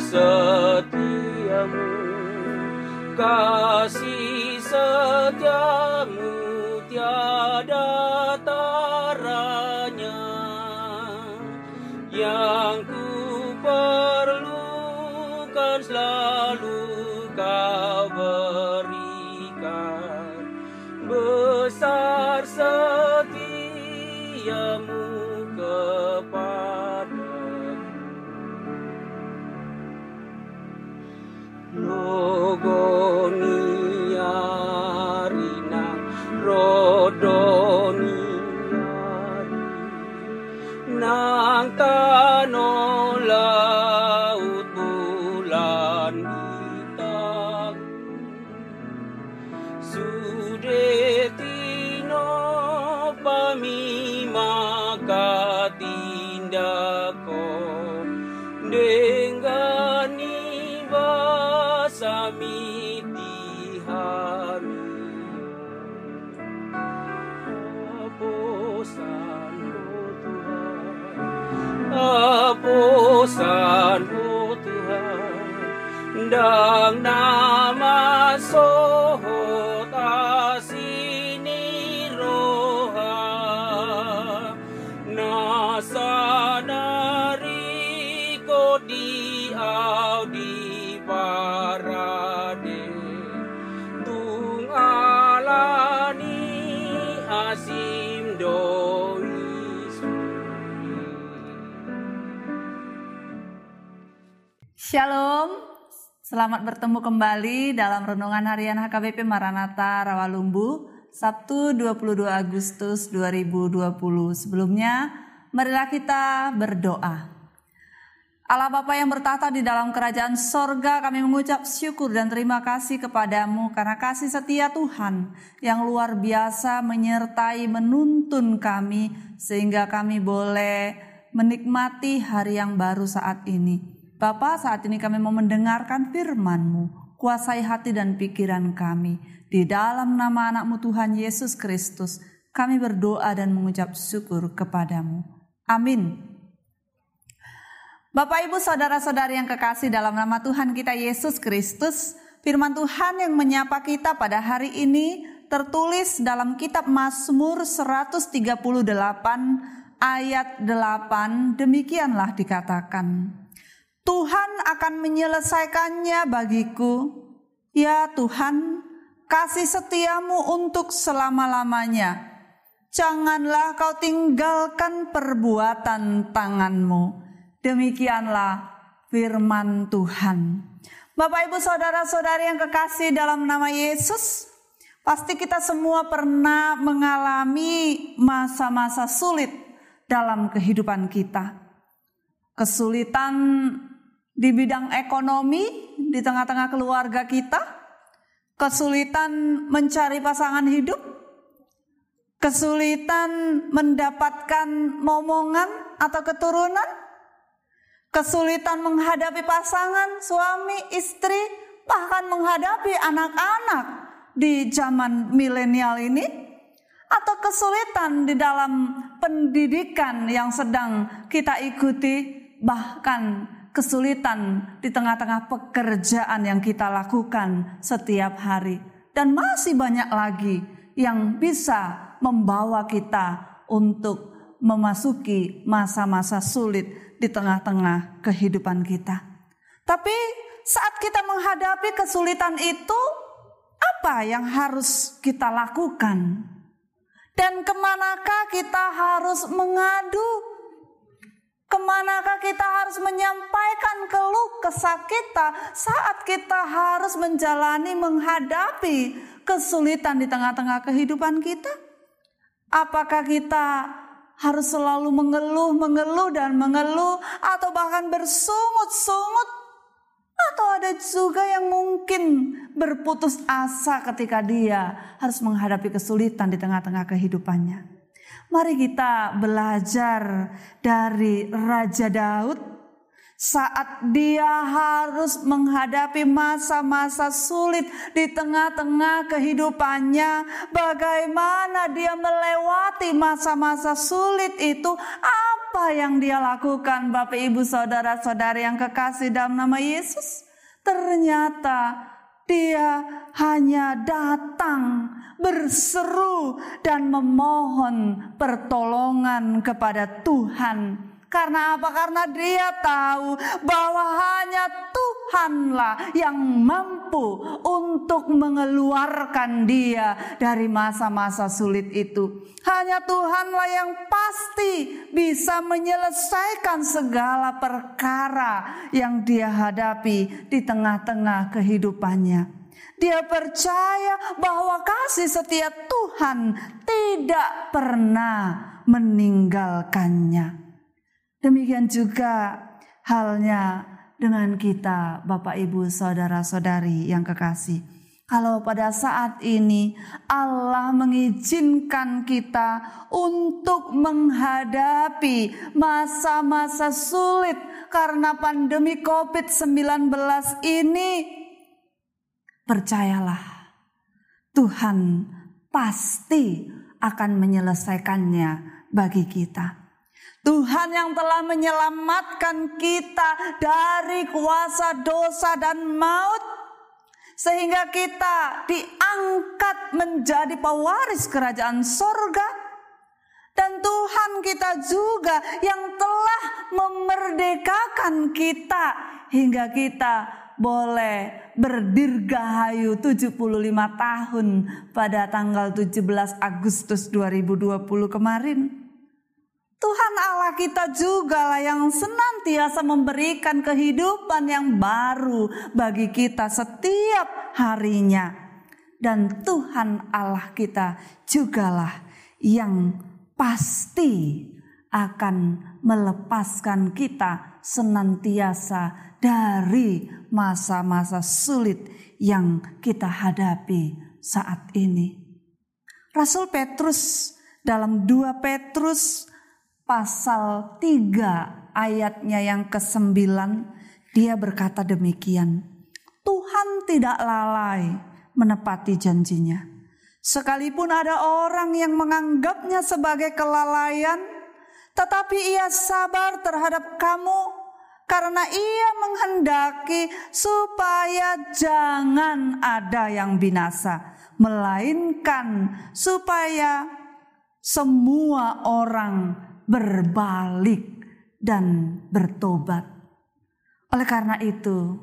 setiamu kasih setiamu tiada taranya yang ku perlukan selalu kau vô sản vô thường đàng nam ma số hồ Shalom, selamat bertemu kembali dalam Renungan Harian HKBP Maranatha Rawalumbu, Sabtu 22 Agustus 2020. Sebelumnya, marilah kita berdoa. Allah Bapa yang bertata di dalam kerajaan sorga, kami mengucap syukur dan terima kasih kepadamu karena kasih setia Tuhan yang luar biasa menyertai menuntun kami sehingga kami boleh menikmati hari yang baru saat ini. Bapa, saat ini kami mau mendengarkan firman-Mu. Kuasai hati dan pikiran kami. Di dalam nama anakmu Tuhan Yesus Kristus, kami berdoa dan mengucap syukur kepadamu. Amin. Bapak, Ibu, Saudara-saudari yang kekasih dalam nama Tuhan kita Yesus Kristus, firman Tuhan yang menyapa kita pada hari ini tertulis dalam kitab Mazmur 138 ayat 8, demikianlah dikatakan. Tuhan akan menyelesaikannya bagiku. Ya Tuhan, kasih setiamu untuk selama-lamanya. Janganlah kau tinggalkan perbuatan tanganmu. Demikianlah firman Tuhan. Bapak ibu saudara saudari yang kekasih dalam nama Yesus. Pasti kita semua pernah mengalami masa-masa sulit dalam kehidupan kita. Kesulitan di bidang ekonomi di tengah-tengah keluarga kita, kesulitan mencari pasangan hidup, kesulitan mendapatkan momongan atau keturunan, kesulitan menghadapi pasangan, suami, istri, bahkan menghadapi anak-anak di zaman milenial ini, atau kesulitan di dalam pendidikan yang sedang kita ikuti, bahkan kesulitan di tengah-tengah pekerjaan yang kita lakukan setiap hari, dan masih banyak lagi yang bisa membawa kita untuk memasuki masa-masa sulit di tengah-tengah kehidupan kita. Tapi saat kita menghadapi kesulitan itu, apa yang harus kita lakukan? Dan ke manakah kita harus mengadu? Ke manakah kita harus menyampaikan keluh kesah kita saat kita harus menjalani menghadapi kesulitan di tengah-tengah kehidupan kita? Apakah kita harus selalu mengeluh, mengeluh dan mengeluh atau bahkan bersungut-sungut? Atau ada juga yang mungkin berputus asa ketika dia harus menghadapi kesulitan di tengah-tengah kehidupannya. Mari kita belajar dari Raja Daud saat dia harus menghadapi masa-masa sulit di tengah-tengah kehidupannya, bagaimana dia melewati masa-masa sulit itu, apa yang dia lakukan, Bapak, Ibu, saudara-saudari yang kekasih dalam nama Yesus? Ternyata dia hanya datang berseru dan memohon pertolongan kepada Tuhan karena apa? Karena dia tahu bahwa hanya Tuhanlah yang mampu untuk mengeluarkan dia dari masa-masa sulit itu. Hanya Tuhanlah yang pasti bisa menyelesaikan segala perkara yang dia hadapi di tengah-tengah kehidupannya. Dia percaya bahwa kasih setia Tuhan tidak pernah meninggalkannya. Demikian juga halnya dengan kita, Bapak, Ibu, saudara-saudari yang kekasih. Kalau pada saat ini Allah mengizinkan kita untuk menghadapi masa-masa sulit karena pandemi COVID-19 ini, percayalah Tuhan pasti akan menyelesaikannya bagi kita. Tuhan yang telah menyelamatkan kita dari kuasa dosa dan maut sehingga kita diangkat menjadi pewaris kerajaan sorga dan Tuhan kita juga yang telah memerdekakan kita hingga kita boleh berdirgahayu 75 tahun pada tanggal 17 Agustus 2020 kemarin. Tuhan Allah kita juga lah yang senantiasa memberikan kehidupan yang baru bagi kita setiap harinya. Dan Tuhan Allah kita jugalah yang pasti akan melepaskan kita senantiasa dari masa-masa sulit yang kita hadapi saat ini. Rasul Petrus dalam 2 Petrus pasal 3 ayatnya yang ke-9 dia berkata demikian. Tuhan tidak lalai menepati janjinya. Sekalipun ada orang yang menganggapnya sebagai kelalaian, tetapi ia sabar terhadap kamu karena ia menghendaki supaya jangan ada yang binasa, melainkan supaya semua orang berbalik dan bertobat. Oleh karena itu,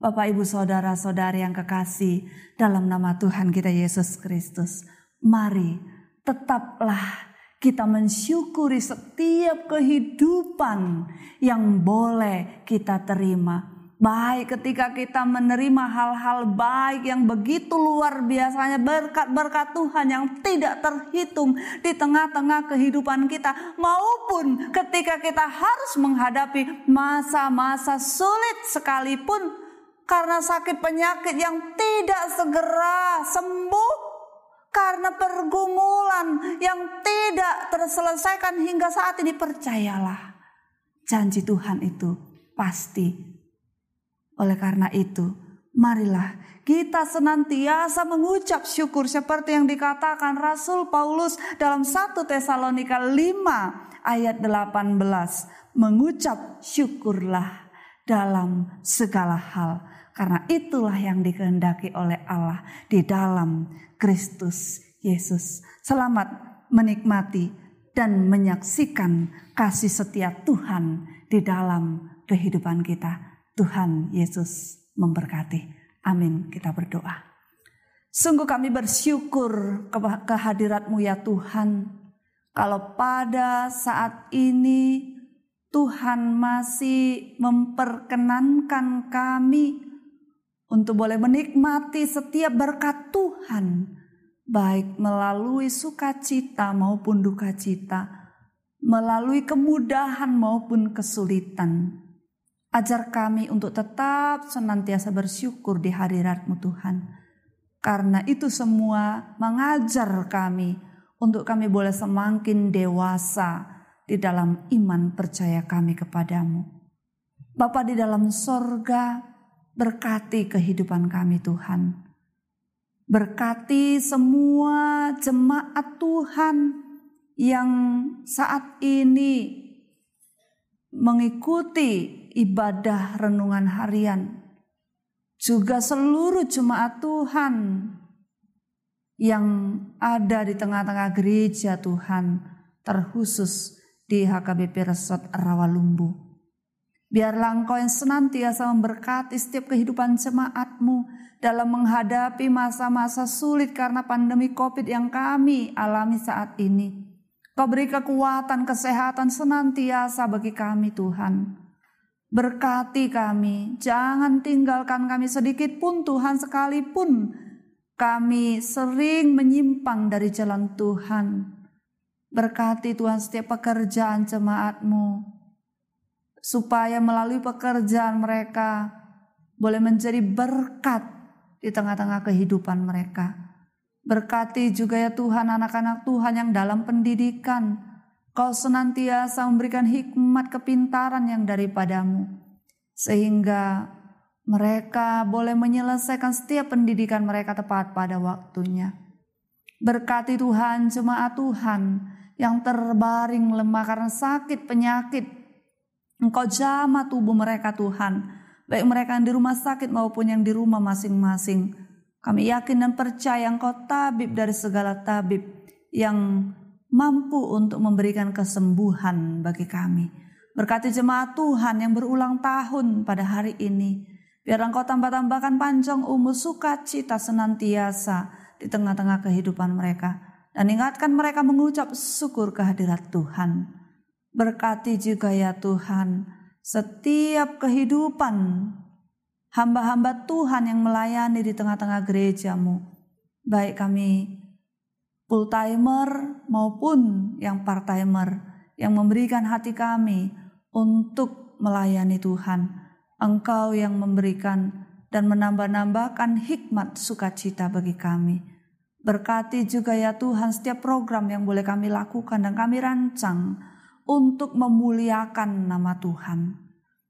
Bapak, Ibu, saudara-saudari yang kekasih, dalam nama Tuhan kita Yesus Kristus, mari tetaplah kita mensyukuri setiap kehidupan yang boleh kita terima. Baik ketika kita menerima hal-hal baik yang begitu luar biasanya berkat-berkat Tuhan yang tidak terhitung di tengah-tengah kehidupan kita maupun ketika kita harus menghadapi masa-masa sulit sekalipun karena sakit penyakit yang tidak segera sembuh karena pergumulan yang tidak terselesaikan hingga saat ini percayalah janji Tuhan itu pasti oleh karena itu, marilah kita senantiasa mengucap syukur seperti yang dikatakan Rasul Paulus dalam 1 Tesalonika 5 ayat 18. Mengucap syukurlah dalam segala hal. Karena itulah yang dikehendaki oleh Allah di dalam Kristus Yesus. Selamat menikmati dan menyaksikan kasih setia Tuhan di dalam kehidupan kita. Tuhan Yesus memberkati. Amin. Kita berdoa. Sungguh kami bersyukur kehadiratmu ya Tuhan. Kalau pada saat ini Tuhan masih memperkenankan kami untuk boleh menikmati setiap berkat Tuhan. Baik melalui sukacita maupun duka cita. Melalui kemudahan maupun kesulitan Ajar kami untuk tetap senantiasa bersyukur di hadiratmu Tuhan. Karena itu semua mengajar kami untuk kami boleh semakin dewasa di dalam iman percaya kami kepadamu. Bapa di dalam sorga, berkati kehidupan kami Tuhan. Berkati semua jemaat Tuhan yang saat ini mengikuti ibadah renungan harian. Juga seluruh jemaat Tuhan yang ada di tengah-tengah gereja Tuhan, terkhusus di HKBP Resort Rawalumbu. Biarlah engkau yang senantiasa memberkati setiap kehidupan jemaatmu dalam menghadapi masa-masa sulit karena pandemi COVID yang kami alami saat ini. Kau beri kekuatan, kesehatan senantiasa bagi kami Tuhan. Berkati kami, jangan tinggalkan kami sedikit pun Tuhan sekalipun kami sering menyimpang dari jalan Tuhan. Berkati Tuhan setiap pekerjaan jemaatmu, supaya melalui pekerjaan mereka boleh menjadi berkat di tengah-tengah kehidupan mereka. Berkati juga ya Tuhan anak-anak Tuhan yang dalam pendidikan, Kau senantiasa memberikan hikmat kepintaran yang daripadamu, sehingga mereka boleh menyelesaikan setiap pendidikan mereka tepat pada waktunya. Berkati Tuhan jemaat Tuhan yang terbaring lemah karena sakit penyakit. Engkau jamah tubuh mereka Tuhan, baik mereka yang di rumah sakit maupun yang di rumah masing-masing. Kami yakin dan percaya Engkau tabib dari segala tabib yang mampu untuk memberikan kesembuhan bagi kami. Berkati jemaat Tuhan yang berulang tahun pada hari ini. Biar engkau tambah-tambahkan panjang umur sukacita senantiasa di tengah-tengah kehidupan mereka. Dan ingatkan mereka mengucap syukur kehadirat Tuhan. Berkati juga ya Tuhan setiap kehidupan hamba-hamba Tuhan yang melayani di tengah-tengah gerejamu. Baik kami full timer maupun yang part timer yang memberikan hati kami untuk melayani Tuhan. Engkau yang memberikan dan menambah-nambahkan hikmat sukacita bagi kami. Berkati juga ya Tuhan setiap program yang boleh kami lakukan dan kami rancang untuk memuliakan nama Tuhan.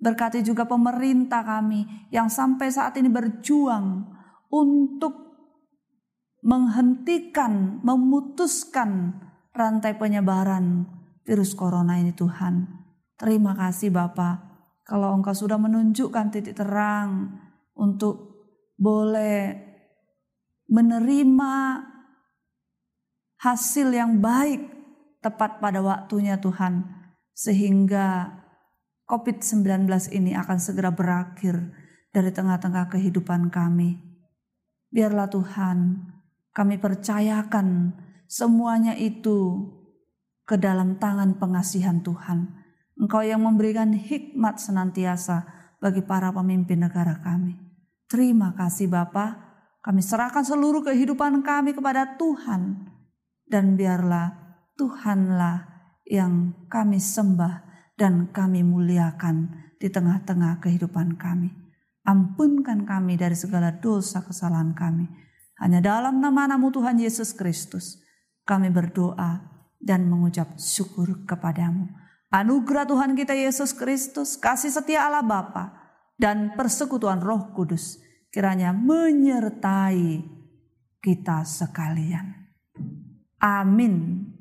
Berkati juga pemerintah kami yang sampai saat ini berjuang untuk menghentikan, memutuskan rantai penyebaran virus corona ini Tuhan. Terima kasih Bapak kalau Engkau sudah menunjukkan titik terang untuk boleh menerima hasil yang baik tepat pada waktunya Tuhan sehingga COVID-19 ini akan segera berakhir dari tengah-tengah kehidupan kami. Biarlah Tuhan kami percayakan semuanya itu ke dalam tangan pengasihan Tuhan. Engkau yang memberikan hikmat senantiasa bagi para pemimpin negara kami. Terima kasih Bapa. Kami serahkan seluruh kehidupan kami kepada Tuhan. Dan biarlah Tuhanlah yang kami sembah dan kami muliakan di tengah-tengah kehidupan kami. Ampunkan kami dari segala dosa kesalahan kami hanya dalam nama-Namu Tuhan Yesus Kristus kami berdoa dan mengucap syukur kepadamu. Anugerah Tuhan kita Yesus Kristus, kasih setia Allah Bapa dan persekutuan Roh Kudus kiranya menyertai kita sekalian. Amin.